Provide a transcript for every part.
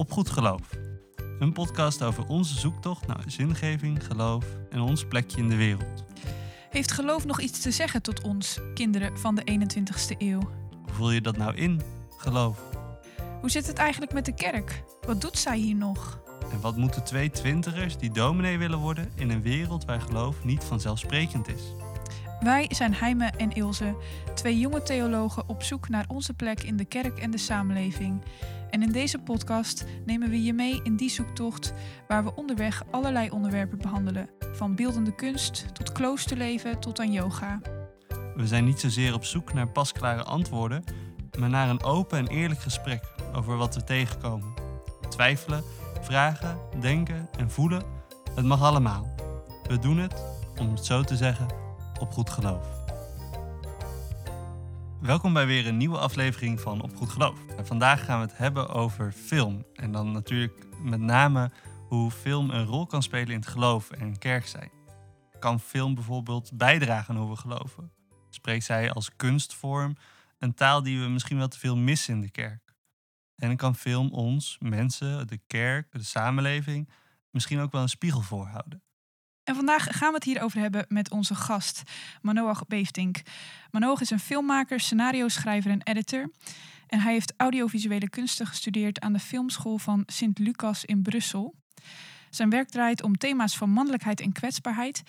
Op Goed Geloof. Een podcast over onze zoektocht naar zingeving, geloof en ons plekje in de wereld. Heeft geloof nog iets te zeggen tot ons, kinderen van de 21ste eeuw? Hoe voel je dat nou in, geloof? Hoe zit het eigenlijk met de kerk? Wat doet zij hier nog? En wat moeten twee twintigers die dominee willen worden in een wereld waar geloof niet vanzelfsprekend is? Wij zijn Heime en Ilse, twee jonge theologen op zoek naar onze plek in de kerk en de samenleving. En in deze podcast nemen we je mee in die zoektocht waar we onderweg allerlei onderwerpen behandelen. Van beeldende kunst tot kloosterleven tot aan yoga. We zijn niet zozeer op zoek naar pasklare antwoorden, maar naar een open en eerlijk gesprek over wat we tegenkomen. Twijfelen, vragen, denken en voelen, het mag allemaal. We doen het, om het zo te zeggen, op goed geloof. Welkom bij weer een nieuwe aflevering van Op Goed Geloof. En vandaag gaan we het hebben over film. En dan natuurlijk met name hoe film een rol kan spelen in het geloof en kerk zijn. Kan film bijvoorbeeld bijdragen aan hoe we geloven? Spreekt zij als kunstvorm een taal die we misschien wel te veel missen in de kerk? En kan film ons, mensen, de kerk, de samenleving, misschien ook wel een spiegel voorhouden? En vandaag gaan we het hierover hebben met onze gast, Manoach Beeftink. Manoach is een filmmaker, scenario-schrijver en editor. En hij heeft audiovisuele kunsten gestudeerd aan de filmschool van Sint Lucas in Brussel. Zijn werk draait om thema's van mannelijkheid en kwetsbaarheid.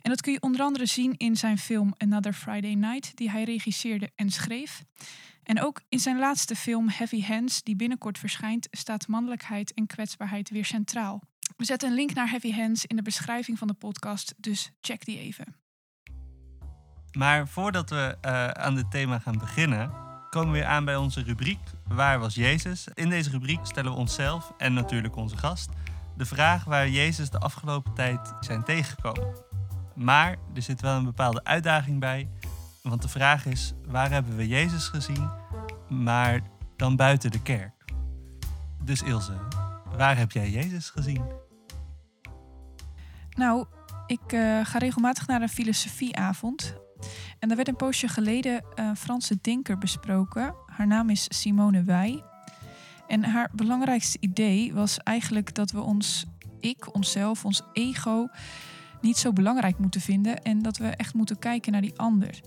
En dat kun je onder andere zien in zijn film Another Friday Night, die hij regisseerde en schreef. En ook in zijn laatste film Heavy Hands, die binnenkort verschijnt, staat mannelijkheid en kwetsbaarheid weer centraal. We zetten een link naar Heavy Hands in de beschrijving van de podcast, dus check die even. Maar voordat we uh, aan dit thema gaan beginnen, komen we weer aan bij onze rubriek Waar was Jezus? In deze rubriek stellen we onszelf en natuurlijk onze gast de vraag waar Jezus de afgelopen tijd zijn tegengekomen. Maar er zit wel een bepaalde uitdaging bij, want de vraag is: waar hebben we Jezus gezien, maar dan buiten de kerk? Dus Ilse, waar heb jij Jezus gezien? Nou, ik uh, ga regelmatig naar een filosofieavond. En daar werd een poosje geleden een Franse denker besproken. Haar naam is Simone Weil. En haar belangrijkste idee was eigenlijk dat we ons ik, onszelf, ons ego niet zo belangrijk moeten vinden en dat we echt moeten kijken naar die ander.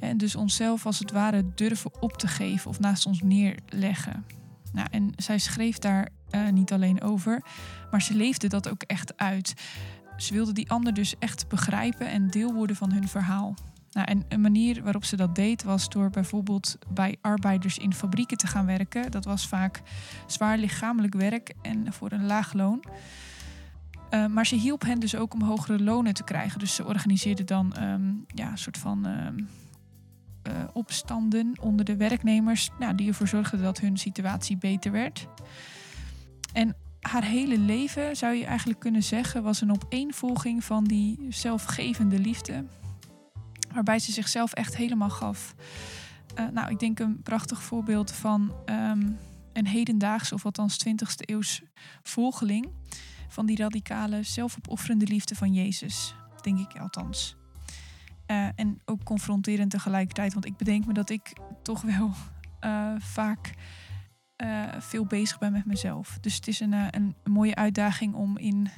En dus onszelf als het ware durven op te geven of naast ons neerleggen. Nou, en zij schreef daar uh, niet alleen over, maar ze leefde dat ook echt uit. Ze wilde die ander dus echt begrijpen en deel worden van hun verhaal. Nou, en een manier waarop ze dat deed was door bijvoorbeeld bij arbeiders in fabrieken te gaan werken. Dat was vaak zwaar lichamelijk werk en voor een laag loon. Uh, maar ze hielp hen dus ook om hogere lonen te krijgen. Dus ze organiseerde dan um, ja, een soort van um, uh, opstanden onder de werknemers, nou, die ervoor zorgden dat hun situatie beter werd. En haar hele leven, zou je eigenlijk kunnen zeggen, was een opeenvolging van die zelfgevende liefde. Waarbij ze zichzelf echt helemaal gaf. Uh, nou, ik denk een prachtig voorbeeld van um, een hedendaagse, of althans 20e eeuws volgeling. Van die radicale, zelfopofferende liefde van Jezus. Denk ik althans. Uh, en ook confronterend tegelijkertijd, want ik bedenk me dat ik toch wel uh, vaak uh, veel bezig ben met mezelf. Dus het is een, een, mooie uitdaging om in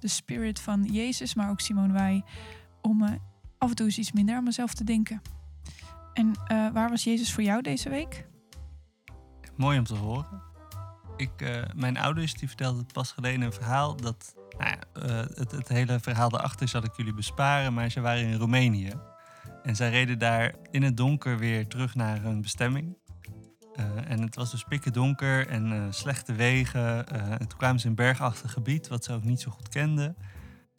de spirit van Jezus, maar ook Simone Wij, om af en toe eens iets minder aan mezelf te denken. En waar was Jezus voor jou deze week? Mooi om te horen. Ik, mijn ouders die vertelden pas geleden een verhaal dat. Nou ja, het, het hele verhaal daarachter zal ik jullie besparen, maar ze waren in Roemenië. En zij reden daar in het donker weer terug naar hun bestemming. Uh, en het was dus pikken donker en uh, slechte wegen. En toen kwamen ze in een bergachtig gebied, wat ze ook niet zo goed kenden.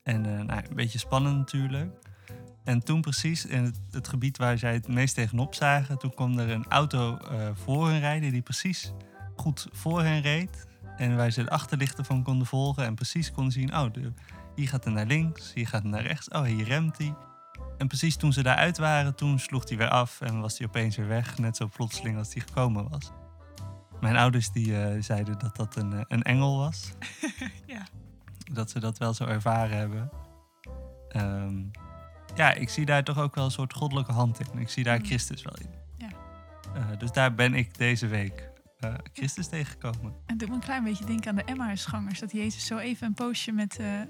En nou, een beetje spannend natuurlijk. En toen precies in het, het, gebied waar zij het meest tegenop zagen, toen kwam er een auto voor hen rijden die precies goed voor hen reed. En waar ze de achterlichten van konden volgen en precies konden zien, oh, de, hier gaat hij naar links, hier gaat hij naar rechts, oh, hier remt hij. En precies toen ze daaruit waren, toen sloeg hij weer af en was hij opeens weer weg. Net zo plotseling als hij gekomen was. Mijn ouders die, uh, zeiden dat dat een, een engel was. ja. Dat ze dat wel zo ervaren hebben. Um, ja, ik zie daar toch ook wel een soort goddelijke hand in. Ik zie daar mm. Christus wel in. Ja. Uh, dus daar ben ik deze week. Uh, Christus tegengekomen. En doet me een klein beetje denken aan de Emmausgangers. Dat Jezus zo even een poosje met, uh,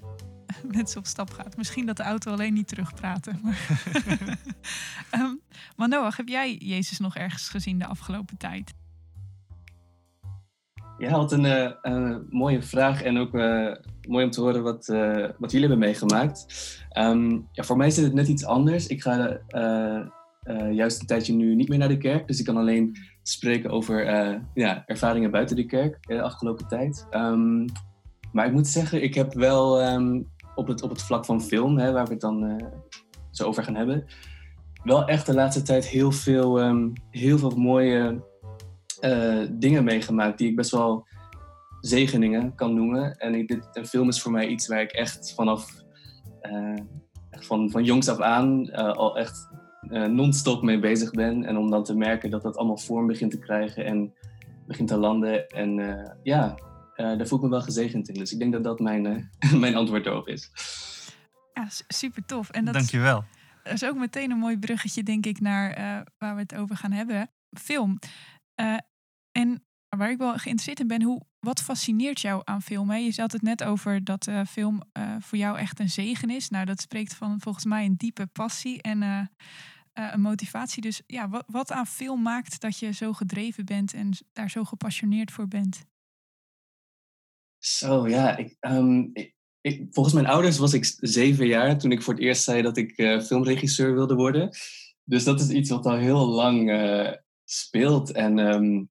met ze op stap gaat. Misschien dat de auto alleen niet terugpraten. Maar, um, maar Noach, heb jij Jezus nog ergens gezien de afgelopen tijd? Ja, wat een uh, mooie vraag en ook uh, mooi om te horen wat, uh, wat jullie hebben meegemaakt. Um, ja, voor mij zit het net iets anders. Ik ga juist een tijdje nu niet meer naar de kerk, dus ik kan alleen spreken over ja, ervaringen buiten de kerk de afgelopen tijd. Um, maar ik moet zeggen, ik heb wel um, op, het, op het vlak van film, hè, waar we het dan zo over gaan hebben, wel echt de laatste tijd heel veel, heel veel mooie dingen meegemaakt die ik best wel zegeningen kan noemen. En ik, dit, een film is voor mij iets waar ik echt vanaf uh, van, van jongs af aan al echt non-stop mee bezig ben. En om dan te merken dat dat allemaal vorm begint te krijgen en begint te landen. En ja, daar voel ik me wel gezegend in. Dus ik denk dat dat mijn, mijn antwoord erop is. Ja, super tof. En dat Dankjewel. Dat is ook meteen een mooi bruggetje, denk ik, naar waar we het over gaan hebben. Film. Uh, en waar ik wel geïnteresseerd in ben, hoe, wat fascineert jou aan film? Hè? Je had het net over dat uh, film uh, voor jou echt een zegen is. Nou, dat spreekt van volgens mij een diepe passie en uh, een motivatie. Dus ja, wat, wat aan film maakt dat je zo gedreven bent en daar zo gepassioneerd voor bent? Zo, ja. Ik, um, ik, ik, volgens mijn ouders was ik zeven jaar toen ik voor het eerst zei dat ik filmregisseur wilde worden. Dus dat is iets wat al heel lang speelt. En um,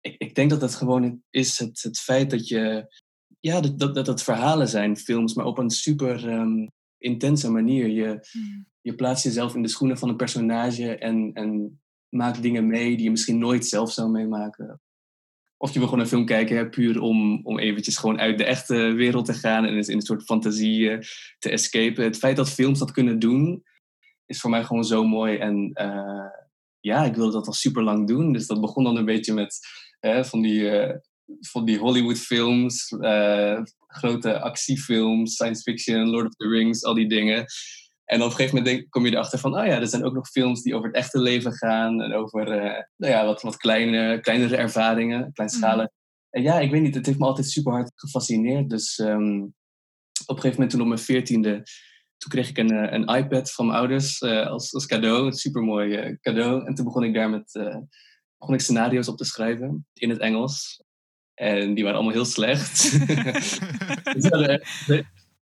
ik, ik denk dat dat gewoon is het, het feit dat je. Ja, dat, dat, dat het verhalen zijn, films, maar op een super um, intense manier. Je, mm. Je plaatst jezelf in de schoenen van een personage en, en maakt dingen mee die je misschien nooit zelf zou meemaken. Of je wil gewoon een film kijken, hè, puur om, om eventjes gewoon uit de echte wereld te gaan en in een soort fantasie te escapen. Het feit dat films dat kunnen doen, is voor mij gewoon zo mooi. En uh, ja, ik wilde dat al super lang doen. Dus dat begon dan een beetje met van, die, uh, van die Hollywood-films, uh, grote actiefilms, science fiction, Lord of the Rings, al die dingen. En op een gegeven moment denk, kom je erachter van, oh ja, er zijn ook nog films die over het echte leven gaan en over uh, nou ja, wat, wat kleine, kleinere ervaringen, kleinschalig. Mm. En ja, ik weet niet, het heeft me altijd super hard gefascineerd. Dus um, op een gegeven moment toen op mijn veertiende, toen kreeg ik een, een iPad van mijn ouders uh, als, als cadeau, een supermooi uh, cadeau. En toen begon ik daar met begon ik scenario's op te schrijven in het Engels. En die waren allemaal heel slecht. waren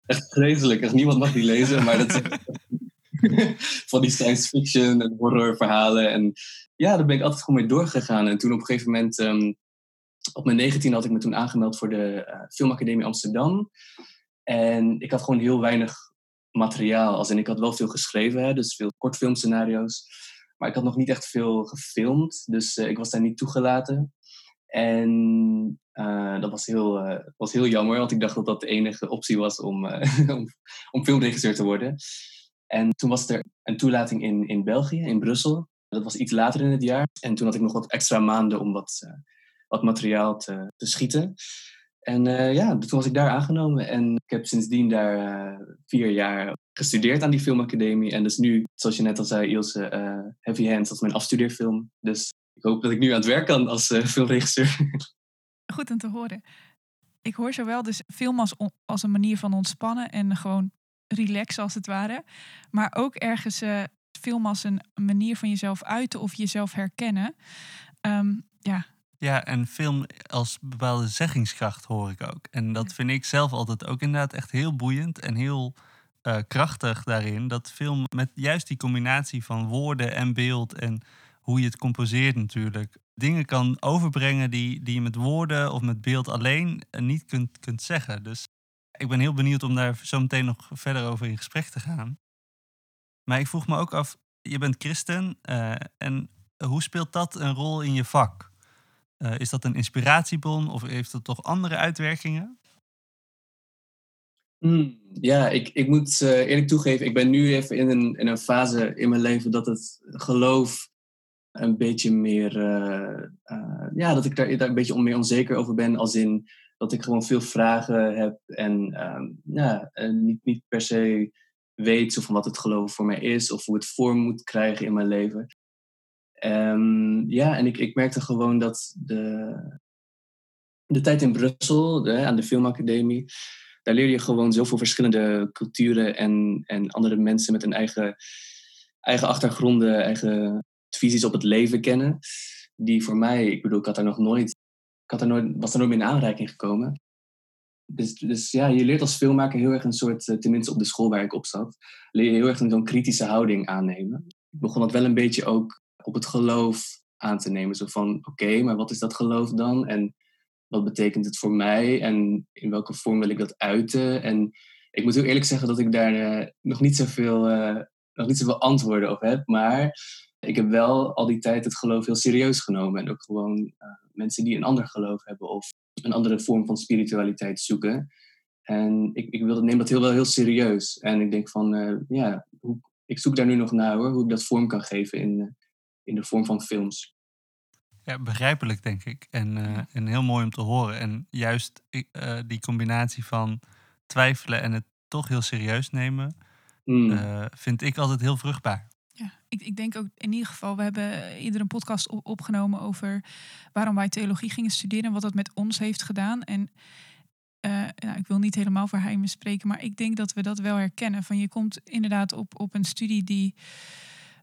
echt, vreselijk. Echt niemand mag die lezen, maar dat van die science fiction en horror verhalen. En ja, daar ben ik altijd gewoon mee doorgegaan. En toen op een gegeven moment, um, op mijn 19 had ik me toen aangemeld voor de uh, Filmacademie Amsterdam. En ik had gewoon heel weinig materiaal. Als in, ik had wel veel geschreven, hè, dus veel kortfilmscenario's. Maar ik had nog niet echt veel gefilmd, dus uh, ik was daar niet toegelaten. En uh, dat was heel, uh, was heel jammer, want ik dacht dat dat de enige optie was om, om, om, filmregisseur te worden. En toen was er een toelating in, in België, in Brussel. Dat was iets later in het jaar. En toen had ik nog wat extra maanden om wat, wat materiaal te, te schieten. En ja, toen was ik daar aangenomen. En ik heb sindsdien daar vier jaar gestudeerd aan die filmacademie. En dus nu, zoals je net al zei, Ilse, Heavy Hands, dat is mijn afstudeerfilm. Dus ik hoop dat ik nu aan het werk kan als filmregisseur. Goed om te horen. Ik hoor zowel dus film als, als een manier van ontspannen en gewoon relaxen als het ware. Maar ook ergens uh, film als een manier van jezelf uiten of jezelf herkennen. Um, ja. Ja, en film als bepaalde zeggingskracht hoor ik ook. En dat vind ik zelf altijd ook inderdaad echt heel boeiend en heel uh, krachtig daarin. Dat film met juist die combinatie van woorden en beeld en hoe je het composeert natuurlijk. Dingen kan overbrengen die, die je met woorden of met beeld alleen eh, niet kunt, kunt zeggen. Dus ik ben heel benieuwd om daar zo meteen nog verder over in gesprek te gaan. Maar ik vroeg me ook af, je bent christen uh, en hoe speelt dat een rol in je vak? Uh, is dat een inspiratiebron of heeft het toch andere uitwerkingen? Mm, ja, ik, ik moet eerlijk toegeven, ik ben nu even in een, in een fase in mijn leven dat het geloof een beetje meer, uh, uh, ja, dat ik daar, daar een beetje meer onzeker over ben, als in dat ik gewoon veel vragen heb en ja, niet, niet per se weet zo van wat het geloof voor mij is of hoe het vorm moet krijgen in mijn leven. Ehm, ja, en ik, ik merkte gewoon dat de, de tijd in Brussel, aan de filmacademie, daar leer je gewoon zoveel verschillende culturen en, en andere mensen met een eigen, eigen achtergronden, eigen visies op het leven kennen. Die voor mij, ik bedoel, ik had daar nog nooit, ik had er nooit, was er nooit meer in aanraking gekomen. Dus, dus ja, je leert als filmmaker heel erg een soort, eh, tenminste op de school waar ik op zat, leer je heel erg zo'n kritische houding aannemen. Ik begon dat wel een beetje ook op het geloof aan te nemen. Zo van, oké, maar wat is dat geloof dan? En wat betekent het voor mij? En in welke vorm wil ik dat uiten? En ik moet heel eerlijk zeggen dat ik daar uh, nog, niet zoveel, uh, nog niet zoveel antwoorden op heb. Maar ik heb wel al die tijd het geloof heel serieus genomen. En ook gewoon uh, mensen die een ander geloof hebben of een andere vorm van spiritualiteit zoeken. En ik, ik wil, neem dat heel wel heel serieus. En ik denk van, ja, hoe, ik zoek daar nu nog naar hoor, hoe ik dat vorm kan geven in, in de vorm van films. Ja, begrijpelijk denk ik. En, uh, en heel mooi om te horen. En juist uh, die combinatie van twijfelen en het toch heel serieus nemen, mm. uh, vind ik altijd heel vruchtbaar. Ja, ik, ik denk ook in ieder geval, we hebben ieder een podcast op, opgenomen over waarom wij theologie gingen studeren en wat dat met ons heeft gedaan. En nou, ik wil niet helemaal voor Heimen spreken, maar ik denk dat we dat wel herkennen. Van je komt inderdaad op, op een studie die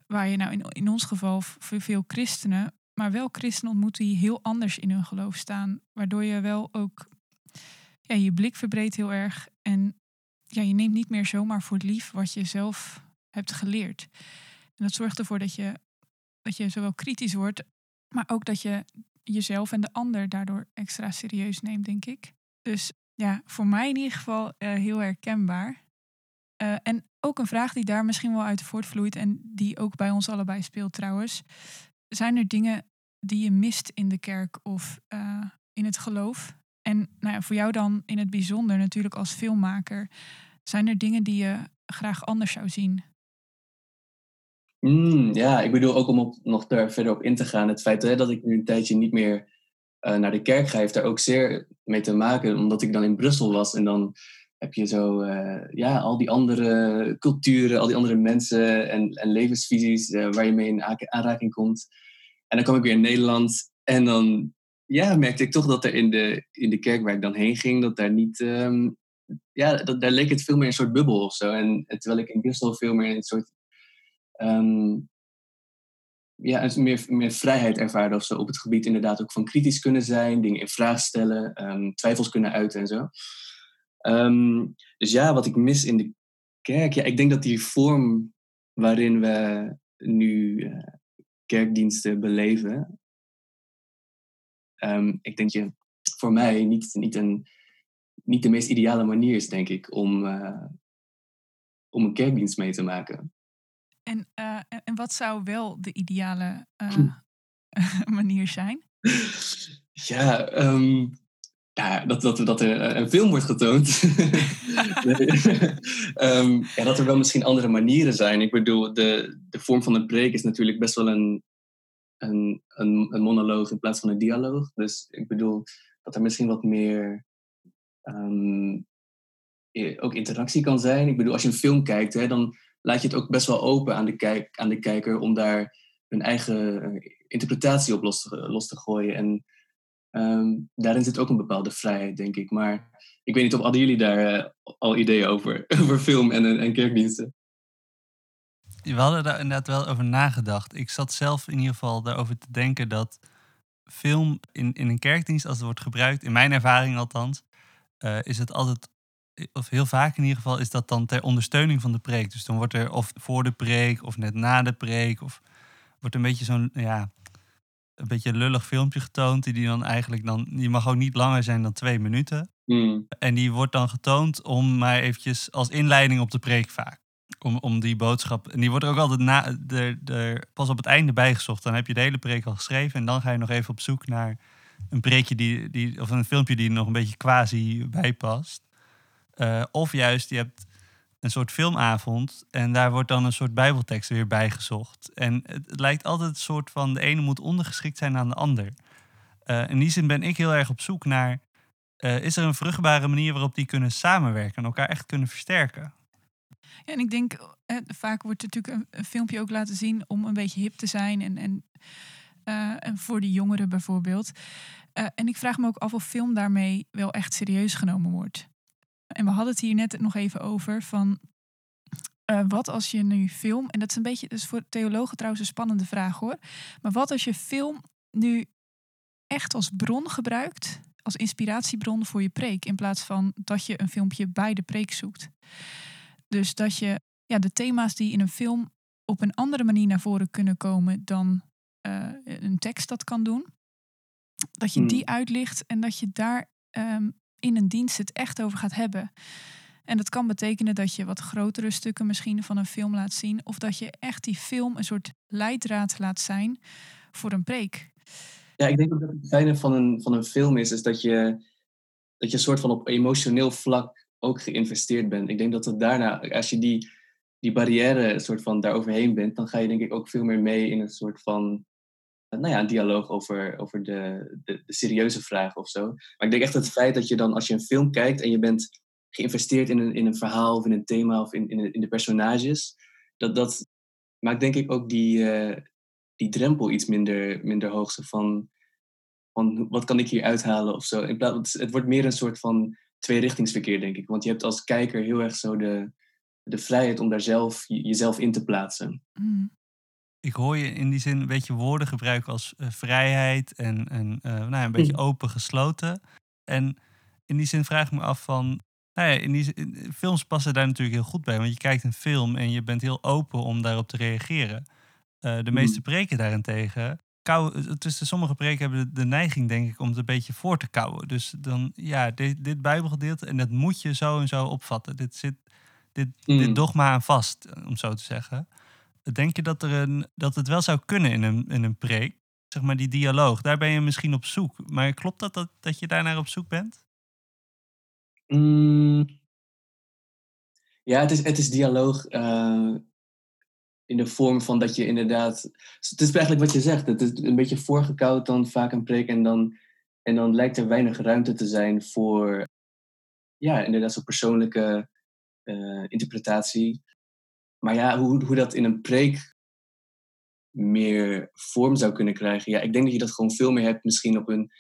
waar je nou in, in ons geval voor veel christenen, maar wel christenen ontmoet die heel anders in hun geloof staan. Waardoor je wel ook ja, je blik verbreedt heel erg. En ja, je neemt niet meer zomaar voor lief wat je zelf hebt geleerd. En dat zorgt ervoor dat je, dat je zowel kritisch wordt, maar ook dat je jezelf en de ander daardoor extra serieus neemt, denk ik. Dus ja, voor mij in ieder geval uh, heel herkenbaar. Uh, en ook een vraag die daar misschien wel uit voortvloeit en die ook bij ons allebei speelt trouwens. Zijn er dingen die je mist in de kerk of uh, in het geloof? En nou ja, voor jou dan in het bijzonder natuurlijk als filmmaker. Zijn er dingen die je graag anders zou zien? Mm, ja, ik bedoel ook om nog daar verder op in te gaan. Het feit hè, dat ik nu een tijdje niet meer uh, naar de kerk ga, heeft daar ook zeer mee te maken. Omdat ik dan in Brussel was en dan heb je zo uh, ja, al die andere culturen, al die andere mensen en, en levensvisies uh, waar je mee in aanraking komt. En dan kwam ik weer in Nederland en dan ja, merkte ik toch dat er in de, in de kerk waar ik dan heen ging, dat daar niet. Um, ja, dat, daar leek het veel meer een soort bubbel of zo. En terwijl ik in Brussel veel meer een soort. Um, ja, een meer, meer vrijheid ervaren of zo. Op het gebied inderdaad ook van kritisch kunnen zijn, dingen in vraag stellen, um, twijfels kunnen uiten en zo. Um, dus ja, wat ik mis in de kerk. Ja, ik denk dat die vorm waarin we nu uh, kerkdiensten beleven. Ik denk je voor mij niet, niet, een, niet de meest ideale manier is, denk ik, om, uh, om een kerkdienst mee te maken. En, uh, en wat zou wel de ideale hm. manier zijn? Ja, um, ja, dat, dat, dat er een film wordt getoond. um, ja, dat er wel misschien andere manieren zijn. Ik bedoel, de, de vorm van een preek is natuurlijk best wel een, een, een, een monoloog in plaats van een dialoog. Dus ik bedoel dat er misschien wat meer um, ook interactie kan zijn. Ik bedoel, als je een film kijkt, hè, dan laat je het ook best wel open aan de, kijk, aan de kijker om daar hun eigen eh, interpretatie op los te, los te gooien. En Um, daarin zit ook een bepaalde vrijheid, denk ik. Maar ik weet niet of hadden jullie daar uh, al ideeën over, over film en, en kerkdiensten? We hadden daar inderdaad wel over nagedacht. Ik zat zelf in ieder geval daarover te denken dat film in, in een kerkdienst, als het wordt gebruikt, in mijn ervaring althans, uh, is het altijd, of heel vaak in ieder geval, is dat dan ter ondersteuning van de preek. Dus dan wordt er of voor de preek of net na de preek, of wordt een beetje zo'n, ja, een beetje lullig filmpje getoond. Die, die dan eigenlijk dan. Die mag ook niet langer zijn dan twee minuten. Mm. En die wordt dan getoond om maar eventjes als inleiding op de preek vaak. Om, om die boodschap. En die wordt er ook altijd na, de, de, pas op het einde bijgezocht. Dan heb je de hele preek al geschreven. En dan ga je nog even op zoek naar een preekje die, die, of een filmpje die nog een beetje quasi bij past. Uh, of juist, je hebt een soort filmavond. En daar wordt dan een soort bijbeltekst weer bijgezocht. En het, lijkt altijd een soort van de ene moet ondergeschikt zijn aan de ander. Uh, in die zin ben ik heel erg op zoek naar... Uh, is er een vruchtbare manier waarop die kunnen samenwerken en elkaar echt kunnen versterken? Ja, en ik denk, eh, vaak wordt natuurlijk een, een, filmpje ook laten zien om een beetje hip te zijn. En, en en voor de jongeren bijvoorbeeld. en ik vraag me ook af of film daarmee wel echt serieus genomen wordt. En we hadden het hier net nog even over van wat als je nu film, en dat is een beetje, dus voor theologen trouwens een spannende vraag hoor. Maar wat als je film nu echt als bron gebruikt, als inspiratiebron voor je preek, in plaats van dat je een filmpje bij de preek zoekt. Dus dat je ja, de thema's die in een film op een andere manier naar voren kunnen komen dan uh, een tekst dat kan doen, dat je die hmm. uitlicht en dat je daar um, in een dienst het echt over gaat hebben. En dat kan betekenen dat je wat grotere stukken misschien van een film laat zien, of dat je echt die film een soort leidraad laat zijn voor een preek. Ja, ik denk dat het fijne van een, van een film is, is dat je, dat je soort van op emotioneel vlak ook geïnvesteerd bent. Ik denk dat het daarna, als je die, die barrière soort van daaroverheen bent, dan ga je denk ik ook veel meer mee in een soort van nou ja, een dialoog over, over de, de, de serieuze vragen of zo. Maar ik denk echt het feit dat je dan, als je een film kijkt en je bent geïnvesteerd in een, in een verhaal of in een thema of in, in, in de personages, dat, dat maakt denk ik ook die, uh, die drempel iets minder, minder hoog. van, van wat kan ik hier uithalen of zo. Het wordt meer een soort van tweerichtingsverkeer, denk ik. Want je hebt als kijker heel erg zo de, de vrijheid om daar zelf jezelf in te plaatsen. Mm. Ik hoor je in die zin een beetje woorden gebruiken als uh, vrijheid en, en uh, nou ja, een beetje mm. open gesloten. En in die zin vraag ik me af van, nou ja, in die, films passen daar natuurlijk heel goed bij. Want je kijkt een film en je bent heel open om daarop te reageren. Uh, de meeste mm. preken daarentegen. Kou, tussen sommige preken hebben de, neiging, denk ik, om het een beetje voor te kouwen. Dus dan, ja, dit, dit Bijbelgedeelte, en dat moet je zo en zo opvatten. Dit zit dit, dit mm. dogma aan vast, om zo te zeggen. Denk je dat, er een, dat het wel zou kunnen in een, in een preek? Zeg maar die dialoog, daar ben je misschien op zoek. Maar klopt dat, dat, dat je daarnaar op zoek bent? Mm. Ja, het is, het is dialoog uh, in de vorm van dat je inderdaad. Het is eigenlijk wat je zegt. Het is een beetje voorgekoud dan vaak een preek. En dan, en dan lijkt er weinig ruimte te zijn voor. Ja, inderdaad, zo'n persoonlijke uh, interpretatie. Maar ja, hoe, hoe dat in een preek meer vorm zou kunnen krijgen. Ja, ik denk dat je dat gewoon veel meer hebt, misschien op een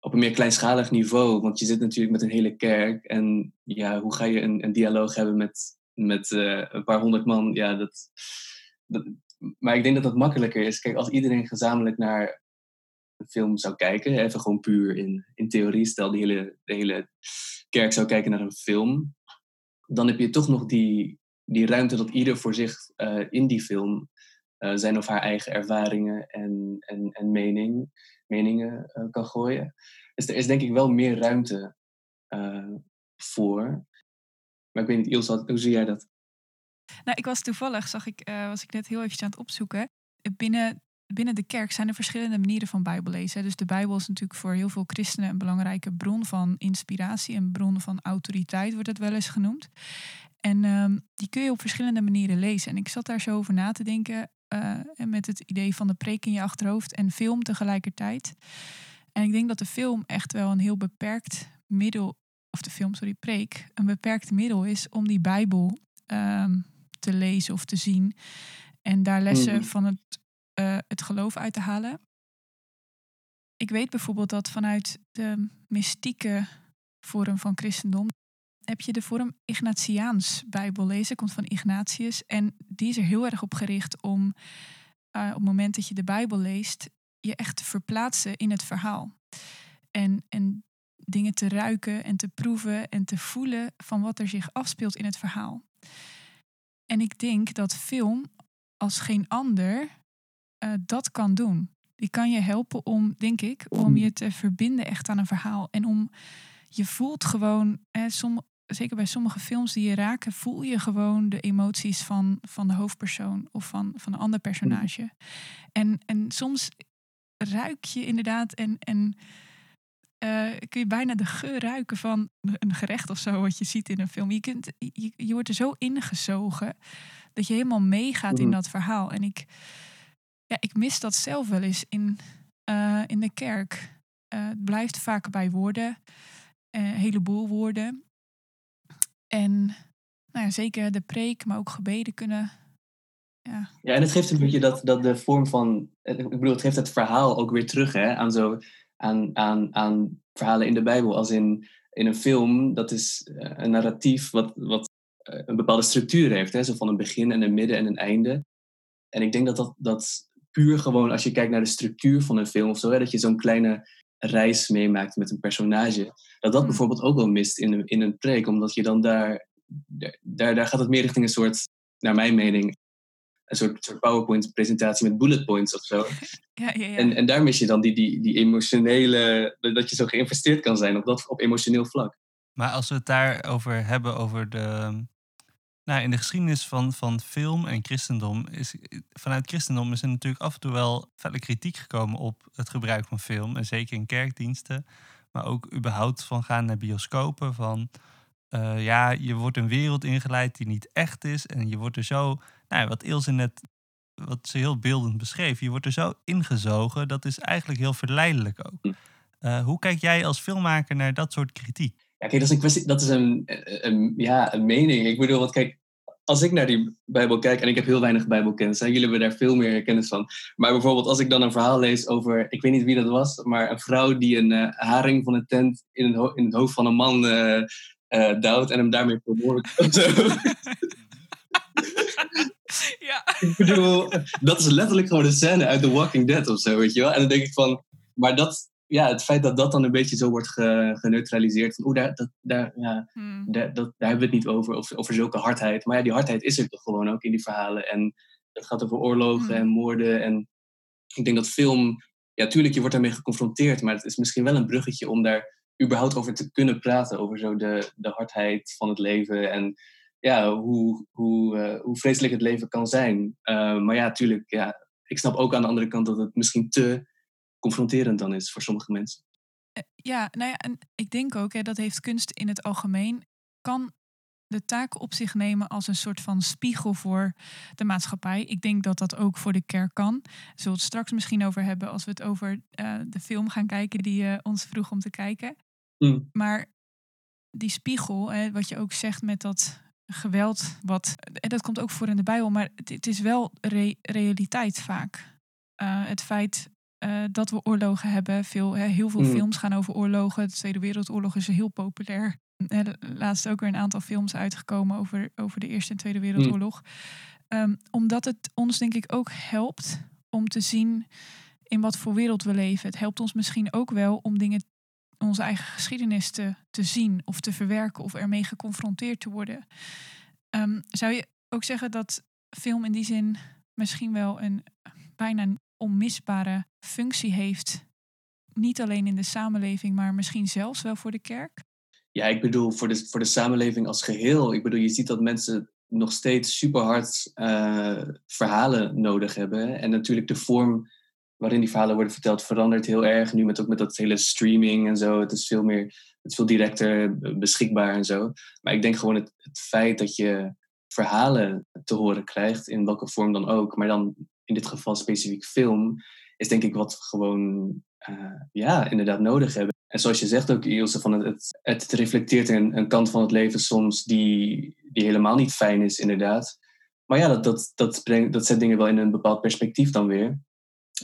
op een meer kleinschalig niveau. Want je zit natuurlijk met een hele kerk. En ja, hoe ga je een, een dialoog hebben met, met uh, een paar honderd man? Ja, dat, maar ik denk dat dat makkelijker is. Kijk, als iedereen gezamenlijk naar een film zou kijken, even gewoon puur in, in theorie, stel de hele, de hele kerk zou kijken naar een film, dan heb je toch nog die, die ruimte dat ieder voor zich uh, in die film uh, zijn of haar eigen ervaringen en, en, en mening meningen uh, kan gooien. Dus er is denk ik wel meer ruimte voor. Maar ik weet niet, Ilse, hoe zie jij dat? Nou, ik was toevallig, zag ik, was ik net heel even aan het opzoeken. Binnen, binnen de kerk zijn er verschillende manieren van Bijbel lezen. Dus de Bijbel is natuurlijk voor heel veel christenen een belangrijke bron van inspiratie, een bron van autoriteit, wordt het wel eens genoemd. En um, die kun je op verschillende manieren lezen. En ik zat daar zo over na te denken. Uh, met het idee van de preek in je achterhoofd en film tegelijkertijd. En ik denk dat de film echt wel een heel beperkt middel, of de film, sorry, preek, een beperkt middel is om die Bijbel um, te lezen of te zien. En daar lessen mm. van het, uh, het geloof uit te halen. Ik weet bijvoorbeeld dat vanuit de mystieke vorm van christendom heb je de vorm Ignatiaans Bijbel lezen, komt van Ignatius. En die is er heel erg op gericht om uh, op het moment dat je de Bijbel leest, je echt te verplaatsen in het verhaal. En, en dingen te ruiken en te proeven en te voelen van wat er zich afspeelt in het verhaal. En ik denk dat film als geen ander uh, dat kan doen. Die kan je helpen om, denk ik, om je te verbinden echt aan een verhaal. En om je voelt gewoon, hè, som, zeker bij sommige films die je raken, voel je gewoon de emoties van, van de hoofdpersoon of van, van een ander personage. En, en soms ruik je inderdaad en, en uh, kun je bijna de geur ruiken van een gerecht of zo wat je ziet in een film. Je, kunt, je, je wordt er zo ingezogen dat je helemaal meegaat in mhm. dat verhaal. En ik, ja, ik mis dat zelf wel eens in, uh, in de kerk. Uh, het blijft vaak bij woorden, een heleboel woorden. En nou ja, zeker de preek, maar ook gebeden kunnen ja. Ja, en het geeft een beetje dat, dat de vorm van. Ik bedoel, het geeft het verhaal ook weer terug hè, aan, zo, aan, aan, aan verhalen in de Bijbel. Als in, in een film, dat is eh, een narratief wat, wat eh, een bepaalde structuur heeft. Hè, zo van een begin en een midden en een einde. En ik denk dat dat, dat puur gewoon, als je kijkt naar de structuur van een film of zo, dat je zo'n kleine reis meemaakt met een personage. Dat dat Mm. bijvoorbeeld ook wel mist in een, in een preek, omdat je dan daar, daar, daar gaat het meer richting een soort, naar mijn mening, een soort, soort PowerPoint-presentatie met bullet points of zo. Ja, ja, ja. En, en daar mis je dan die, die, die emotionele, dat je zo geïnvesteerd kan zijn op, dat, op emotioneel vlak. Maar als we het daarover hebben, over de. Nou, in de geschiedenis van, van film en christendom is vanuit christendom is er natuurlijk af en toe wel felle kritiek gekomen op het gebruik van film. En zeker in kerkdiensten, maar ook überhaupt van gaan naar bioscopen. Van eh, ja, je wordt een wereld ingeleid die niet echt is. En je wordt er zo, nou, wat Ilse net, wat ze heel beeldend beschreef, je wordt er zo ingezogen. Dat is eigenlijk heel verleidelijk ook. Hm. Eh, hoe kijk jij als filmmaker naar dat soort kritiek? Ja, kijk, dat is een kwestie, dat is een, een, ja, een mening. Ik bedoel, want kijk, als ik naar die Bijbel kijk, en ik heb heel weinig Bijbelkennis, hè, jullie hebben daar veel meer kennis van. Maar bijvoorbeeld als ik dan een verhaal lees over, ik weet niet wie dat was, maar een vrouw die een eh, haring van een tent in, ho- in het hoofd van een man eh eh, duwt en hem daarmee vermoordt. ja. ik bedoel, dat is letterlijk gewoon een scène uit The Walking Dead of zo, weet je wel. En dan denk ik van, maar dat, ja, het feit dat dat dan een beetje zo wordt ge- geneutraliseerd, van oeh, daar, dat, daar, ja, Hmm. daar, dat, daar hebben we het niet over, over, over zulke hardheid. Maar ja, die hardheid is er toch gewoon ook in die verhalen. En het gaat over oorlogen Mm. en moorden. En ik denk dat film, ja, tuurlijk, je wordt daarmee geconfronteerd, maar het is misschien wel een bruggetje om daar überhaupt over te kunnen praten. Over zo de, de hardheid van het leven en ja, hoe, hoe, eh, hoe vreselijk het leven kan zijn. Eh, maar ja, tuurlijk, ja, ik snap ook aan de andere kant dat het misschien te confronterend dan is voor sommige mensen. Eh, Ja, nou ja, en ik denk ook, hè, dat heeft kunst in het algemeen, kan de taak op zich nemen als een soort van spiegel voor de maatschappij. Ik denk dat dat ook voor de kerk kan. Daar zullen we het straks misschien over hebben als we het over eh, de film gaan kijken die je ons vroeg om te kijken. Mm. Maar die spiegel, hè, wat je ook zegt met dat geweld, wat, en dat komt ook voor in de Bijbel, maar het, het is wel re- realiteit vaak. Eh, het feit eh, dat we oorlogen hebben, veel, hè, heel veel Mm. films gaan over oorlogen. De Tweede Wereldoorlog is heel populair. Er laatst ook weer een aantal films uitgekomen over, over de Eerste en Tweede Wereldoorlog. Ehm, omdat het ons denk ik ook helpt om te zien in wat voor wereld we leven. Het helpt ons misschien ook wel om dingen, onze eigen geschiedenis te, te zien of te verwerken of ermee geconfronteerd te worden. Ehm, zou je ook zeggen dat film in die zin misschien wel een bijna onmisbare functie heeft? Niet alleen in de samenleving, maar misschien zelfs wel voor de kerk? Ja, ik bedoel, voor de, voor de samenleving als geheel. Ik bedoel, je ziet dat mensen nog steeds super hard eh, verhalen nodig hebben. En natuurlijk de vorm waarin die verhalen worden verteld verandert heel erg. Nu met ook met dat hele streaming en zo. Het is veel meer, het is veel directer beschikbaar en zo. Maar ik denk gewoon het feit dat je verhalen te horen krijgt, in welke vorm dan ook, maar dan in dit geval specifiek film, is denk ik wat we gewoon eh, ja, inderdaad nodig hebben. En zoals je zegt ook, Ilse, van het, het, reflecteert een, een kant van het leven soms die, die helemaal niet fijn is, inderdaad. Maar ja, dat, dat, dat, brengt, dat zet dingen wel in een bepaald perspectief dan weer.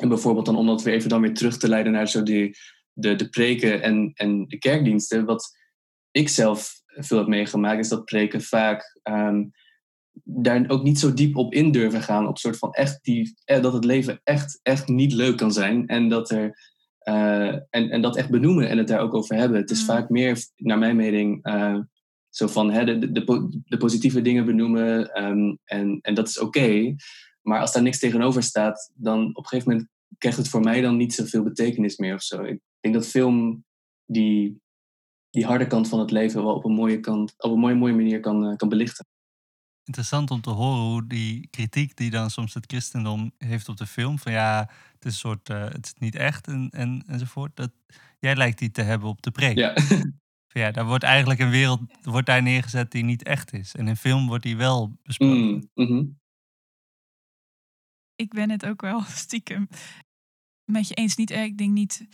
En bijvoorbeeld dan om dat weer even dan weer terug te leiden naar zo die, de, de preken en, en de kerkdiensten. Wat ik zelf veel heb meegemaakt, is dat preken vaak ehm, daar ook niet zo diep op in durven gaan. Op soort van echt die, eh, dat het leven echt, echt niet leuk kan zijn. En dat er uh, en, en dat echt benoemen en het daar ook over hebben. Het is Mm. vaak meer, naar mijn mening, uh, zo van hè, de, de, positieve dingen benoemen um, en, en dat is oké. Maar als daar niks tegenover staat, dan op een gegeven moment krijgt het voor mij dan niet zoveel betekenis meer of zo. Ik denk dat film die, die harde kant van het leven wel op een mooie, kant, op een mooie, mooie manier kan, uh, kan belichten. Interessant om te horen hoe die kritiek die dan soms het christendom heeft op de film, van ja, het is een soort, uh, het is niet echt en, en, enzovoort, dat jij lijkt die te hebben op de preek. Ja. Van ja, daar wordt eigenlijk een wereld wordt daar neergezet die niet echt is. En in film wordt die wel besproken. Mm, mm -hmm. Ik ben het ook wel stiekem met je eens. Niet, ik denk niet,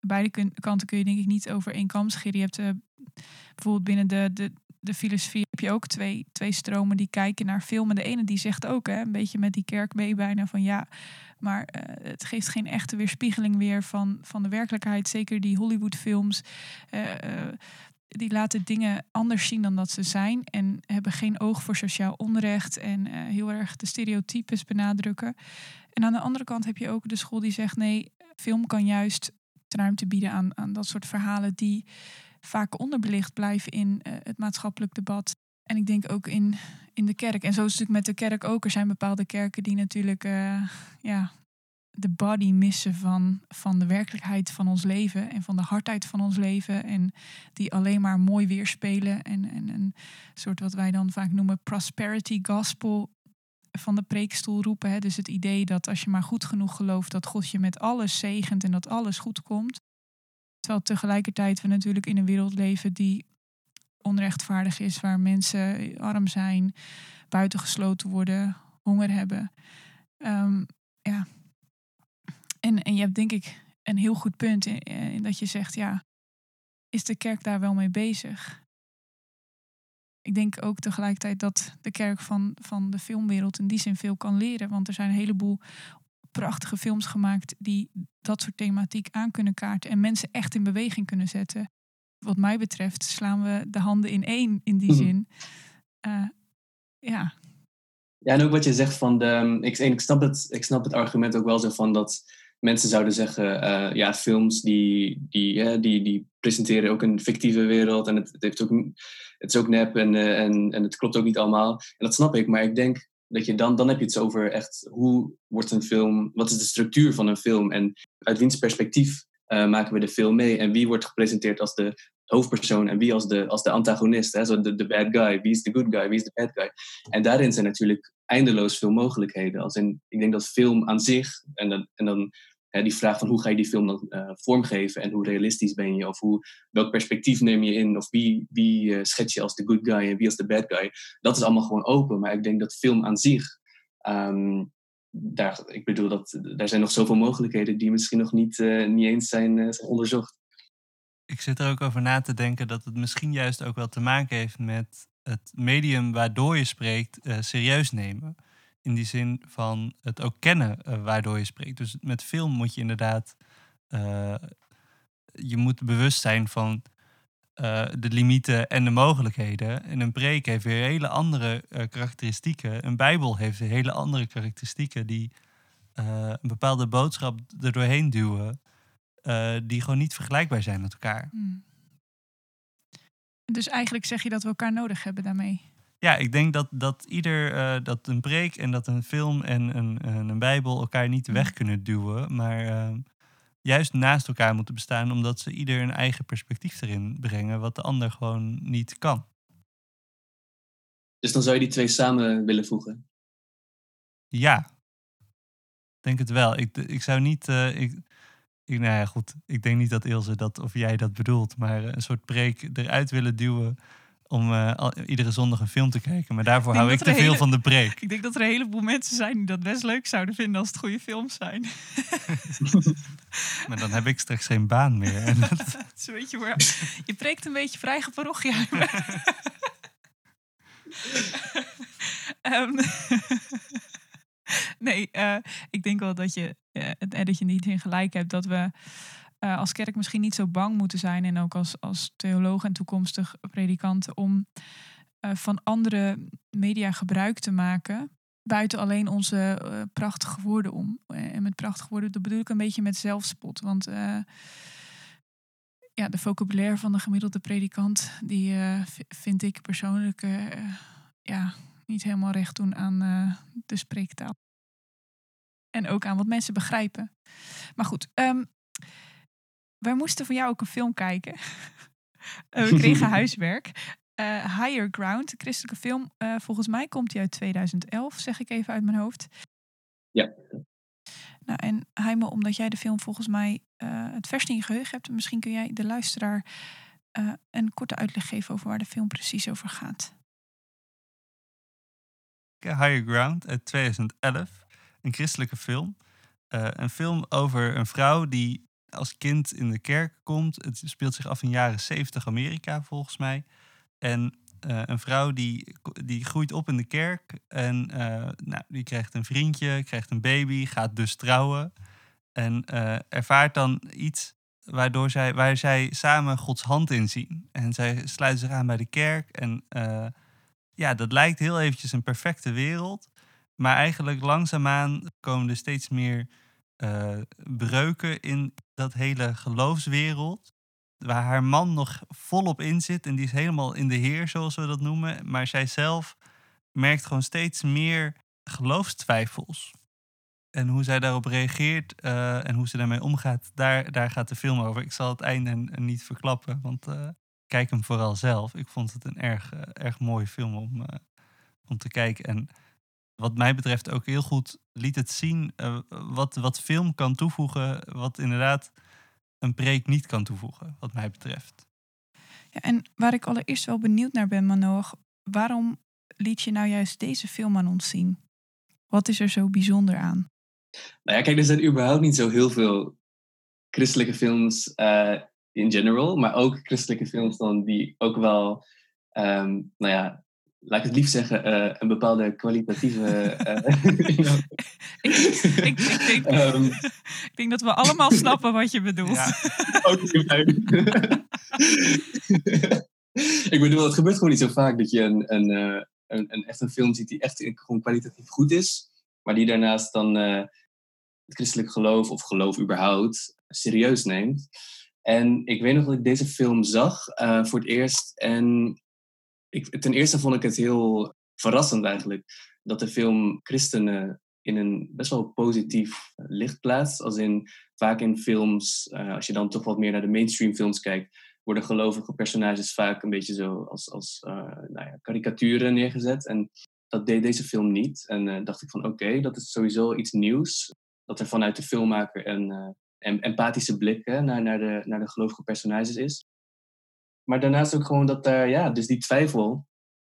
beide kun, kanten kun je denk ik niet over één kam scheren. Je hebt uh, bijvoorbeeld binnen de, de, de filosofie heb je ook twee, twee stromen die kijken naar film. En de ene die zegt ook, hè, een beetje met die kerk mee bijna van ja, maar eh, het geeft geen echte weerspiegeling weer van, van de werkelijkheid. Zeker die Hollywoodfilms. Uh, die laten dingen anders zien dan dat ze zijn. En hebben geen oog voor sociaal onrecht. En heel erg de stereotypes benadrukken. En aan de andere kant heb je ook de school die zegt: nee, film kan juist ruimte bieden aan, aan dat soort verhalen die vaak onderbelicht blijven in uh, het maatschappelijk debat. En ik denk ook in, in de kerk. En zo is het natuurlijk met de kerk ook. Er zijn bepaalde kerken die natuurlijk uh, ja, de body missen van, van de werkelijkheid van ons leven en van de hardheid van ons leven. En die alleen maar mooi weerspelen. En, en een soort wat wij dan vaak noemen prosperity gospel van de preekstoel roepen. Hè? Dus het idee dat als je maar goed genoeg gelooft dat God je met alles zegent en dat alles goed komt. Terwijl tegelijkertijd we natuurlijk in een wereld leven die onrechtvaardig is, waar mensen arm zijn, buitengesloten worden, honger hebben. Um, ja. En, en je hebt denk ik een heel goed punt in, in dat je zegt, ja, is de kerk daar wel mee bezig? ik denk ook tegelijkertijd dat de kerk van, van de filmwereld in die zin veel kan leren. Want er zijn een heleboel prachtige films gemaakt die dat soort thematiek aan kunnen kaarten en mensen echt in beweging kunnen zetten. Wat mij betreft slaan we de handen in één in die mhm. zin. Uh, ja. Ja, en ook wat je zegt van de. Ik, ik, snap het, ik snap het argument ook wel zo van dat mensen zouden zeggen, uh, ja, films die, die, die, die presenteren ook een fictieve wereld en het, het, heeft ook, het is ook nep en, uh, en, en het klopt ook niet allemaal. En dat snap ik, maar ik denk dat je dan, dan heb je het over echt hoe wordt een film, wat is de structuur van een film en uit wiens perspectief uh, maken we de film mee en wie wordt gepresenteerd als de hoofdpersoon en wie als de, als de antagonist, hè? Zo de, de bad guy, wie is de good guy, wie is de bad guy. En daarin zijn natuurlijk eindeloos veel mogelijkheden. Als in, ik denk dat film aan zich, en dan, en dan die vraag van hoe ga je die film dan uh, vormgeven en hoe realistisch ben je, of hoe, welk perspectief neem je in, of wie, wie uh, schets je als de good guy en wie als de bad guy, dat is allemaal gewoon open. Maar ik denk dat film aan zich, um, daar, ik bedoel, dat, daar zijn nog zoveel mogelijkheden die misschien nog niet, uh, niet eens zijn, zijn onderzocht. Ik zit er ook over na te denken dat het misschien juist ook wel te maken heeft met het medium waardoor je spreekt serieus nemen. In die zin van het ook kennen uh, waardoor je spreekt. Dus met film moet je inderdaad. Uh, je moet bewust zijn van uh, de limieten en de mogelijkheden. En een preek heeft weer hele andere karakteristieken. Een Bijbel heeft hele andere karakteristieken die een bepaalde boodschap er doorheen duwen. die gewoon niet vergelijkbaar zijn met elkaar. Hmm. Dus eigenlijk zeg je dat we elkaar nodig hebben daarmee. Ja, ik denk dat, dat ieder, uh, dat een preek en dat een film en een, een Bijbel elkaar niet weg kunnen duwen, maar uh, juist naast elkaar moeten bestaan, omdat ze ieder een eigen perspectief erin brengen, wat de ander gewoon niet kan. Dus dan zou je die twee samen willen voegen? Ja, denk het wel. Ik, ik zou niet. Uh, ik, ik, nou ja, goed. Ik denk niet dat Ilse dat of jij dat bedoelt, maar een soort preek eruit willen duwen om uh, iedere zondag een film te kijken. Maar daarvoor hou ik te veel van de preek. Ik denk dat er een heleboel mensen zijn die dat best leuk zouden vinden als het goede films zijn. maar dan heb ik straks geen baan meer. En dat... Zo weet je, je preekt een beetje vrij parochia. um, nee, uh, ik denk wel dat je, uh, dat je niet in gelijk hebt dat we uh, als kerk misschien niet zo bang moeten zijn en ook als, als theoloog en toekomstig predikant om uh, van andere media gebruik te maken. Buiten alleen onze uh, prachtige woorden om. En met prachtige woorden, dat bedoel ik een beetje met zelfspot. Want ja, de vocabulaire van de gemiddelde predikant, die vind ik persoonlijk ja, niet helemaal recht doen aan de spreektaal. En ook aan wat mensen begrijpen. Maar goed, um, wij moesten voor jou ook een film kijken. Eh, we kregen huiswerk. Uh, Higher Ground, een christelijke film. Uh, volgens mij komt die uit 2011, zeg ik even uit mijn hoofd. Ja. Nou, en Heime, omdat jij de film volgens mij het vers in je geheugen hebt, misschien kun jij de luisteraar een korte uitleg geven over waar de film precies over gaat. Higher Ground uit 2011, een christelijke film. een film over een vrouw die als kind in de kerk komt. Het speelt zich af in jaren 70 Amerika volgens mij. En eh, een vrouw die, die groeit op in de kerk. En eh, nou, die krijgt een vriendje, krijgt een baby, gaat dus trouwen. En eh, ervaart dan iets waardoor zij, waar zij samen Gods hand in zien. En zij sluiten zich aan bij de kerk. En ja, dat lijkt heel eventjes een perfecte wereld. Maar eigenlijk langzaamaan komen er steeds meer eh, breuken in dat hele geloofswereld. Waar haar man nog volop in zit. En die is helemaal in de heer, zoals we dat noemen. Maar zij zelf merkt gewoon steeds meer geloofstwijfels. En hoe zij daarop reageert eh, en hoe ze daarmee omgaat, daar, daar gaat de film over. Ik zal het einde niet verklappen, want eh, kijk hem vooral zelf. Ik vond het een erg, erg mooie film om, om te kijken. En wat mij betreft ook heel goed liet het zien eh, wat, wat film kan toevoegen, wat inderdaad een preek niet kan toevoegen, wat mij betreft. Ja, en waar ik allereerst wel benieuwd naar ben, Manoach, waarom liet je nou juist deze film aan ons zien? Wat is er zo bijzonder aan? Nou ja, kijk, er zijn überhaupt niet zo heel veel christelijke films eh, in general, maar ook christelijke films dan die ook wel, ehm, nou ja, laat ik het liefst zeggen, eh, een bepaalde kwalitatieve. eh, Ik, ik, ik, denk, ik denk dat we allemaal snappen wat je bedoelt. Ja, Ook niet fijn. ik bedoel, het gebeurt gewoon niet zo vaak dat je een, een, eh, een, een, echt een film ziet die echt gewoon kwalitatief goed is, maar die daarnaast dan eh, het christelijk geloof of geloof überhaupt serieus neemt. En ik weet nog dat ik deze film zag eh, voor het eerst. En ik, ten eerste vond ik het heel verrassend eigenlijk dat de film christenen in een best wel positief licht plaatst. Als in vaak in films, eh, als je dan toch wat meer naar de mainstream films kijkt, worden gelovige personages vaak een beetje zo als, als uh, nou ja, karikaturen neergezet. En dat deed deze film niet. En dacht ik van oké, dat is sowieso iets nieuws. Dat er vanuit de filmmaker een, een empathische blik hè, naar, naar, de, naar de gelovige personages is. Maar daarnaast ook gewoon dat daar, ja, dus die twijfel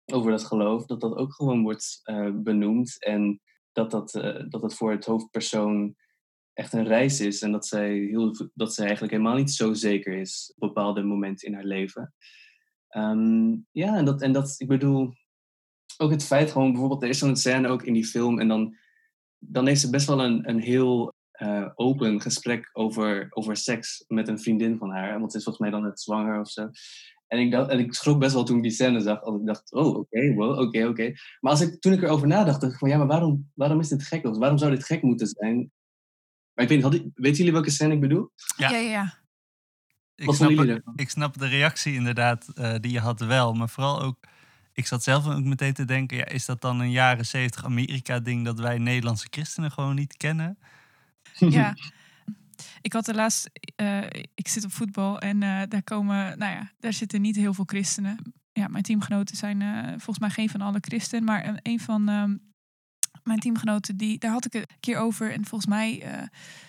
over dat geloof, dat dat ook gewoon wordt uh, benoemd. En dat dat, uh, dat dat voor het hoofdpersoon echt een reis is. En dat zij, heel, dat zij eigenlijk helemaal niet zo zeker is op bepaalde momenten in haar leven. Um, ja, en dat, en dat, ik bedoel, ook het feit gewoon, bijvoorbeeld, er is zo'n scène ook in die film. En dan, dan heeft ze best wel een, een heel uh, open gesprek over, over seks met een vriendin van haar. Want ze is volgens mij dan net zwanger of zo. En ik, dacht, en ik schrok best wel toen ik die scène zag. Want ik dacht, oh, oké, okay, wow, oké, okay, oké. Okay. Maar als ik, toen ik erover nadacht, dacht ik van, ja, maar waarom, waarom is dit gek? Of waarom zou dit gek moeten zijn? Maar ik weet niet, had, weten jullie welke scène ik bedoel? Ja, ja, ja. Ik Wat snap, ik snap de reactie inderdaad uh, die je had wel. Maar vooral ook, ik zat zelf ook meteen te denken... Ja, is dat dan een jaren zeventig Amerika-ding... dat wij Nederlandse christenen gewoon niet kennen? Ja, ik had de laatst, uh, ik zit op voetbal en uh, daar komen, nou ja, daar zitten niet heel veel christenen. Ja, mijn teamgenoten zijn uh, volgens mij geen van alle christen, maar een van um, mijn teamgenoten, die, daar had ik een keer over. En volgens mij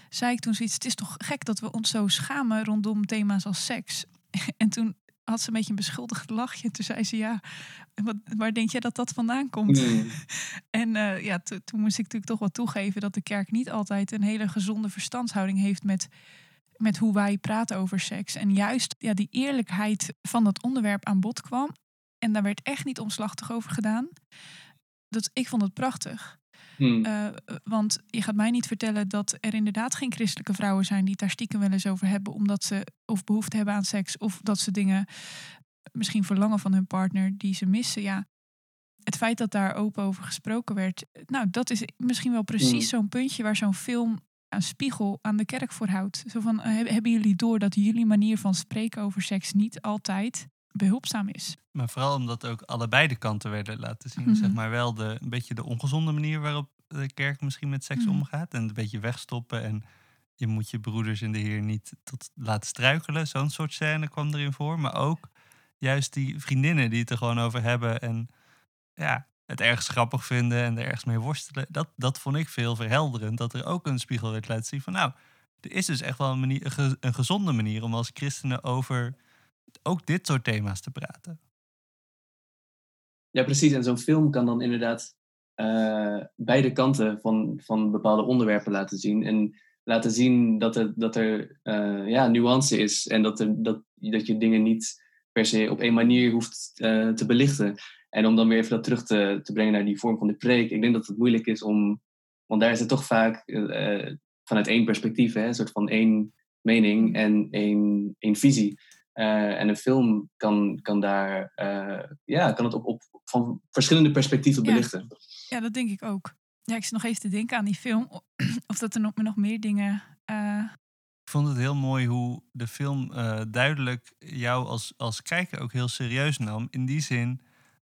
zei ik toen zoiets, het is toch gek dat we ons zo schamen rondom thema's als seks. en toen had ze een beetje een beschuldigd lachje. Toen zei ze, ja, wat, waar denk jij dat dat vandaan komt? Nee. en uh, ja, toen moest ik natuurlijk toch wel toegeven dat de kerk niet altijd een hele gezonde verstandshouding heeft met, met hoe wij praten over seks. En juist ja, die eerlijkheid van dat onderwerp aan bod kwam. En daar werd echt niet omslachtig over gedaan. Dat, ik vond het prachtig. Hmm. Uh, want je gaat mij niet vertellen dat er inderdaad geen christelijke vrouwen zijn die het daar stiekem wel eens over hebben, omdat ze of behoefte hebben aan seks, of dat ze dingen misschien verlangen van hun partner die ze missen. Ja, het feit dat daar open over gesproken werd, nou, dat is misschien wel precies Hmm. zo'n puntje waar zo'n film een spiegel aan de kerk voor houdt. Zo van, uh, hebben jullie door dat jullie manier van spreken over seks niet altijd behulpzaam is? Maar vooral omdat ook allebei de kanten werden laten zien. Mhm. Zeg maar wel de, een beetje de ongezonde manier waarop de kerk misschien met seks Mhm. omgaat. En een beetje wegstoppen. En je moet je broeders in de Heer niet tot laten struikelen. Zo'n soort scène kwam erin voor. Maar ook juist die vriendinnen die het er gewoon over hebben. En ja, het ergens grappig vinden en er ergens mee worstelen. Dat, dat vond ik veel verhelderend. Dat er ook een spiegel werd laten zien van nou, er is dus echt wel een, manier, een ge- een gezonde manier om als christenen over ook dit soort thema's te praten. Ja, precies. En zo'n film kan dan inderdaad eh, beide kanten van, van bepaalde onderwerpen laten zien. En laten zien dat er, dat er eh, ja, nuance is. En dat, er, dat, dat je dingen niet per se op één manier hoeft eh, te belichten. En om dan weer even dat terug te, te brengen naar die vorm van de preek. Ik denk dat het moeilijk is om, want daar is het toch vaak vanuit één perspectief, hè, een soort van één mening en één, één visie. Uh, en een film kan, kan daar, ja, kan het op, op van verschillende perspectieven belichten. Ja. ja, dat denk ik ook. Ja, ik zit nog even te denken aan die film. Of dat er nog, nog meer dingen ik vond het heel mooi hoe de film uh, duidelijk jou als, als kijker ook heel serieus nam. In die zin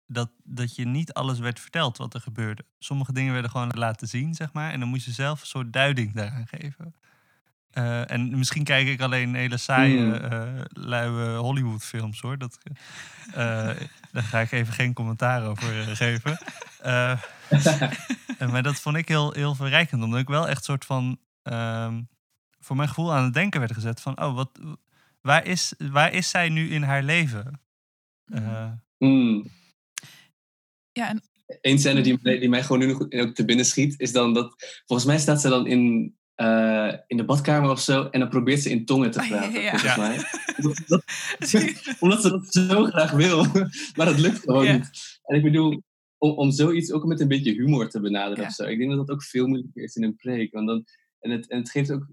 dat, dat je niet alles werd verteld wat er gebeurde. Sommige dingen werden gewoon laten zien, zeg maar. En dan moest je zelf een soort duiding daaraan geven. Uh, en misschien kijk ik alleen hele saaie, uh, luie Hollywood-films hoor. Dat, daar ga ik even geen commentaar over geven. maar dat vond ik heel, heel verrijkend, omdat ik wel echt soort van. Ehm, voor mijn gevoel aan het denken werd gezet van, oh, wat, waar, is, waar is zij nu in haar leven? Uh, mm. Ja, en... Eén scène die, die mij gewoon nu nog ook te binnen schiet, is dan dat, volgens mij staat ze dan in, uh, in de badkamer of zo, en dan probeert ze in tongen te praten, oh, ja, ja. volgens mij. dat, omdat ze dat zo graag wil, maar dat lukt gewoon niet. En ik bedoel, om, om zoiets ook met een beetje humor te benaderen of zo. Ik denk dat dat ook veel moeilijker is in een preek. Want dan, en, het, en het geeft ook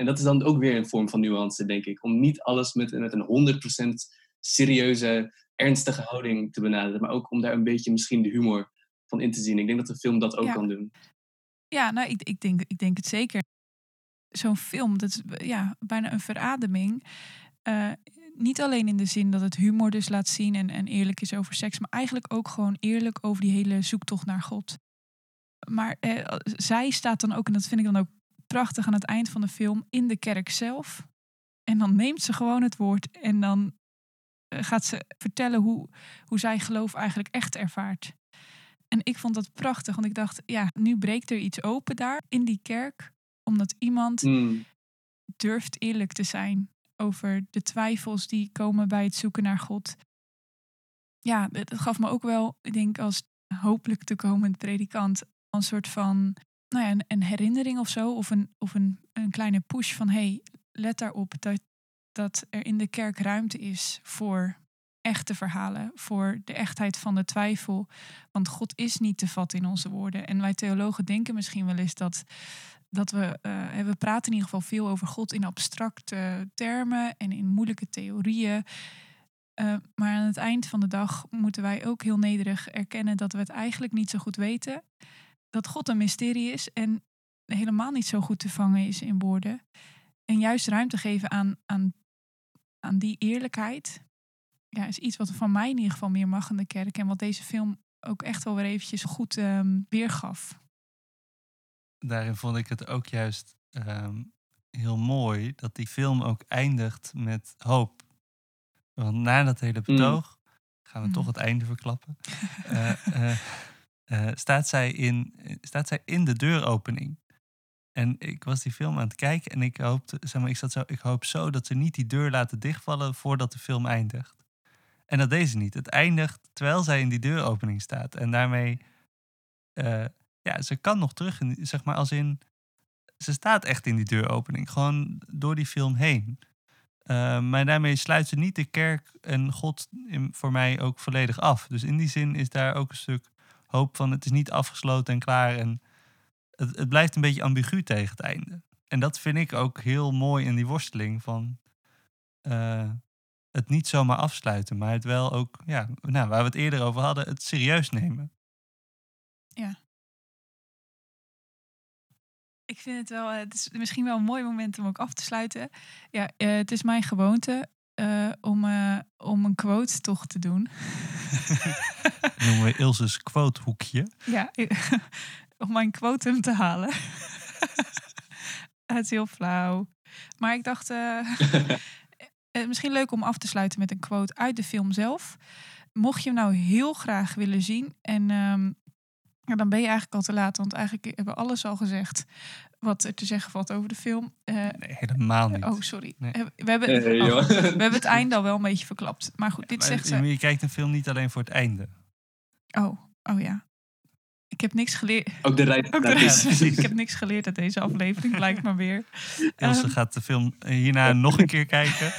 en dat is dan ook weer een vorm van nuance, denk ik. Om niet alles met, met een 100% serieuze, ernstige houding te benaderen. Maar ook om daar een beetje misschien de humor van in te zien. Ik denk dat de film dat ook kan doen. Ja, nou, ik, ik, denk, ik denk het zeker. Zo'n film, dat is ja, bijna een verademing. Uh, niet alleen in de zin dat het humor dus laat zien en, en eerlijk is over seks, maar eigenlijk ook gewoon eerlijk over die hele zoektocht naar God. Maar eh, zij staat dan ook, en dat vind ik dan ook prachtig aan het eind van de film in de kerk zelf. En dan neemt ze gewoon het woord en dan eh, gaat ze vertellen hoe, hoe zij geloof eigenlijk echt ervaart. En ik vond dat prachtig, want ik dacht, ja, nu breekt er iets open daar in die kerk, omdat iemand mm. durft eerlijk te zijn over de twijfels die komen bij het zoeken naar God. Ja, dat gaf me ook wel, ik denk, als hopelijk toekomend predikant, een soort van nou ja, een, een, herinnering of zo, of een, of een, een kleine push van hey, let daarop dat, dat er in de kerk ruimte is voor echte verhalen, voor de echtheid van de twijfel. Want God is niet te vatten in onze woorden. En wij theologen denken misschien wel eens dat, dat we, uh, we praten in ieder geval veel over God in abstracte termen en in moeilijke theorieën. Uh, maar aan het eind van de dag moeten wij ook heel nederig erkennen dat we het eigenlijk niet zo goed weten dat God een mysterie is en helemaal niet zo goed te vangen is in woorden. En juist ruimte geven aan, aan, aan die eerlijkheid, ja, is iets wat van mij in ieder geval meer mag in de kerk. En wat deze film ook echt wel weer eventjes goed um, weergaf. Daarin vond ik het ook juist ehm, heel mooi dat die film ook eindigt met hoop. Want na dat hele mm. betoog gaan we toch mm. het einde verklappen. uh, uh, staat, zij in, staat zij in de deuropening. En ik was die film aan het kijken en ik hoopte, zeg maar, ik zat zo, ik hoop zo dat ze niet die deur laten dichtvallen voordat de film eindigt. En dat deed ze niet. Het eindigt terwijl zij in die deuropening staat. En daarmee, uh, ja, ze kan nog terug, zeg maar, als in, ze staat echt in die deuropening, gewoon door die film heen. Uh, maar daarmee sluit ze niet de kerk en God voor mij ook volledig af. Dus in die zin is daar ook een stuk hoop van het is niet afgesloten en klaar. En het, het blijft een beetje ambigu tegen het einde. En dat vind ik ook heel mooi in die worsteling van uh, het niet zomaar afsluiten, maar het wel ook, ja, nou, waar we het eerder over hadden, het serieus nemen. Ja. Ik vind het wel, het is misschien wel een mooi moment om ook af te sluiten. Ja, uh, het is mijn gewoonte uh, om, uh, om een quote toch te doen. Noemen we Ilse's quotehoekje. Ja, om mijn quotum te halen. het is heel flauw. Maar ik dacht, uh, misschien leuk om af te sluiten met een quote uit de film zelf. Mocht je hem nou heel graag willen zien en um, ja, dan ben je eigenlijk al te laat, want eigenlijk hebben we alles al gezegd wat er te zeggen valt over de film. Uh, nee, helemaal niet. Oh, sorry. Nee. We, hebben, oh, we hebben het einde al wel een beetje verklapt. Maar goed, dit zegt ze. Je kijkt een film niet alleen voor het einde. Oh, oh ja. Ik heb niks geleerd. Ook de reis Ook de ik heb niks geleerd uit deze aflevering, blijkt maar weer. Ilse Ehm. gaat de film hierna nog een keer kijken.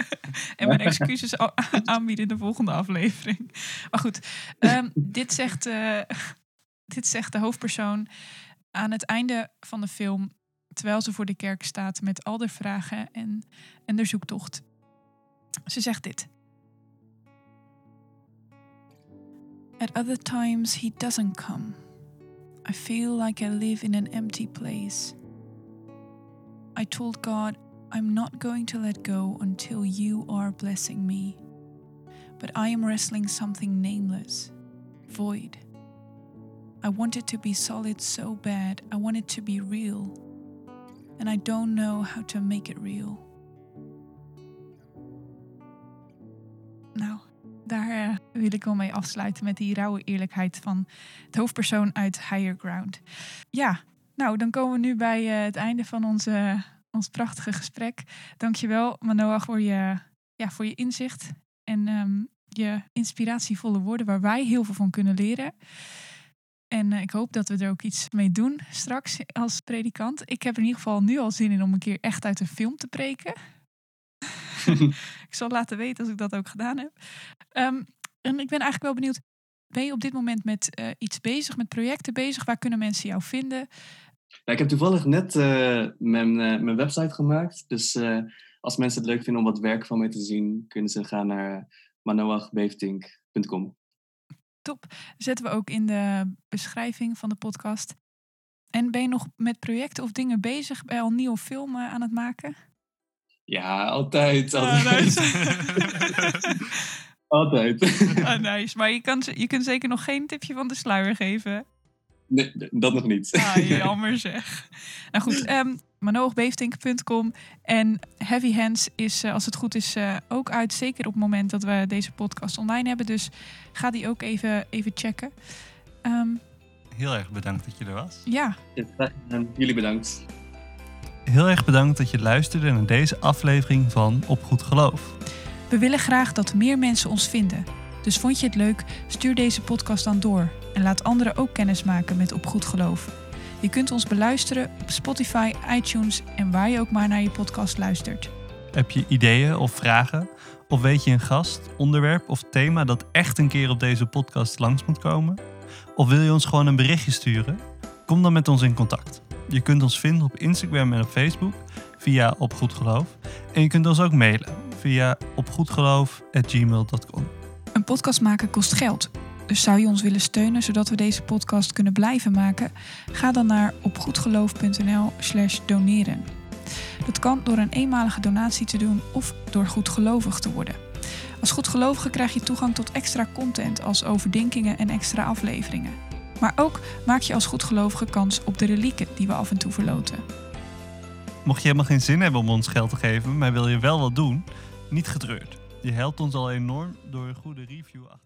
en mijn excuses aanbieden in de volgende aflevering. Maar goed, ehm, dit, zegt, eh, dit zegt de hoofdpersoon aan het einde van de film, terwijl ze voor de kerk staat met al de vragen en, en de zoektocht. Ze zegt dit. At other times he doesn't come. I feel like I live in an empty place. I told God I'm not going to let go until you are blessing me. But I am wrestling something nameless, void. I want it to be solid so bad. I want it to be real. And I don't know how to make it real. Nou, daar eh, wil ik wel mee afsluiten met die rauwe eerlijkheid van het hoofdpersoon uit Higher Ground. Ja, nou, dan komen we nu bij eh, het einde van onze, ons prachtige gesprek. Dankjewel, Manoa, voor je, ja, voor je inzicht en ehm, je inspiratievolle woorden waar wij heel veel van kunnen leren. En eh, ik hoop dat we er ook iets mee doen straks als predikant. Ik heb in ieder geval nu al zin in om een keer echt uit een film te preken. Ik zal laten weten als ik dat ook gedaan heb. Ehm, en ik ben eigenlijk wel benieuwd, ben je op dit moment met eh, iets bezig, met projecten bezig? Waar kunnen mensen jou vinden? Ja, ik heb toevallig net eh, mijn, eh, mijn website gemaakt. Dus als mensen het leuk vinden om wat werk van mij te zien, kunnen ze gaan naar manoachbeeftink.com. Zetten we ook in de beschrijving van de podcast. En ben je nog met projecten of dingen bezig? Ben je al nieuwe film eh, aan het maken? Ja, altijd. Ah, Altijd. nice. altijd. Ah, nice. Maar je, kan, je kunt zeker nog geen tipje van de sluier geven. Nee, dat nog niet. Ah, jammer zeg. Nou goed, ehm manoogbeeftink.com en Heavy Hands is, eh, als het goed is, eh, ook uit. Zeker op het moment dat we deze podcast online hebben. Dus ga die ook even, even checken. Ehm, Heel erg bedankt dat je er was. ja, gedaan. Jullie bedankt. Heel erg bedankt dat je luisterde naar deze aflevering van Op Goed Geloof. we willen graag dat meer mensen ons vinden. Dus vond je het leuk? Stuur deze podcast dan door. En laat anderen ook kennis maken met Op Goed Geloof. Je kunt ons beluisteren op Spotify, iTunes en waar je ook maar naar je podcast luistert. Heb je ideeën of vragen? Of weet je een gast, onderwerp of thema dat echt een keer op deze podcast langs moet komen? Of wil je ons gewoon een berichtje sturen? Kom dan met ons in contact. Je kunt ons vinden op Instagram en op Facebook via Op Goed Geloof. En je kunt ons ook mailen via opgoedgeloof.gmail.com. Een podcast maken kost geld. Dus zou je ons willen steunen zodat we deze podcast kunnen blijven maken? Ga dan naar opgoedgeloof.nl slash doneren. Dat kan door een eenmalige donatie te doen of door goedgelovig te worden. Als goedgelovige krijg je toegang tot extra content als overdenkingen en extra afleveringen. Maar ook maak je als goedgelovige kans op de relieken die we af en toe verloten. Mocht je helemaal geen zin hebben om ons geld te geven, maar wil je wel wat doen, niet getreurd. Je helpt ons al enorm door een goede review achter.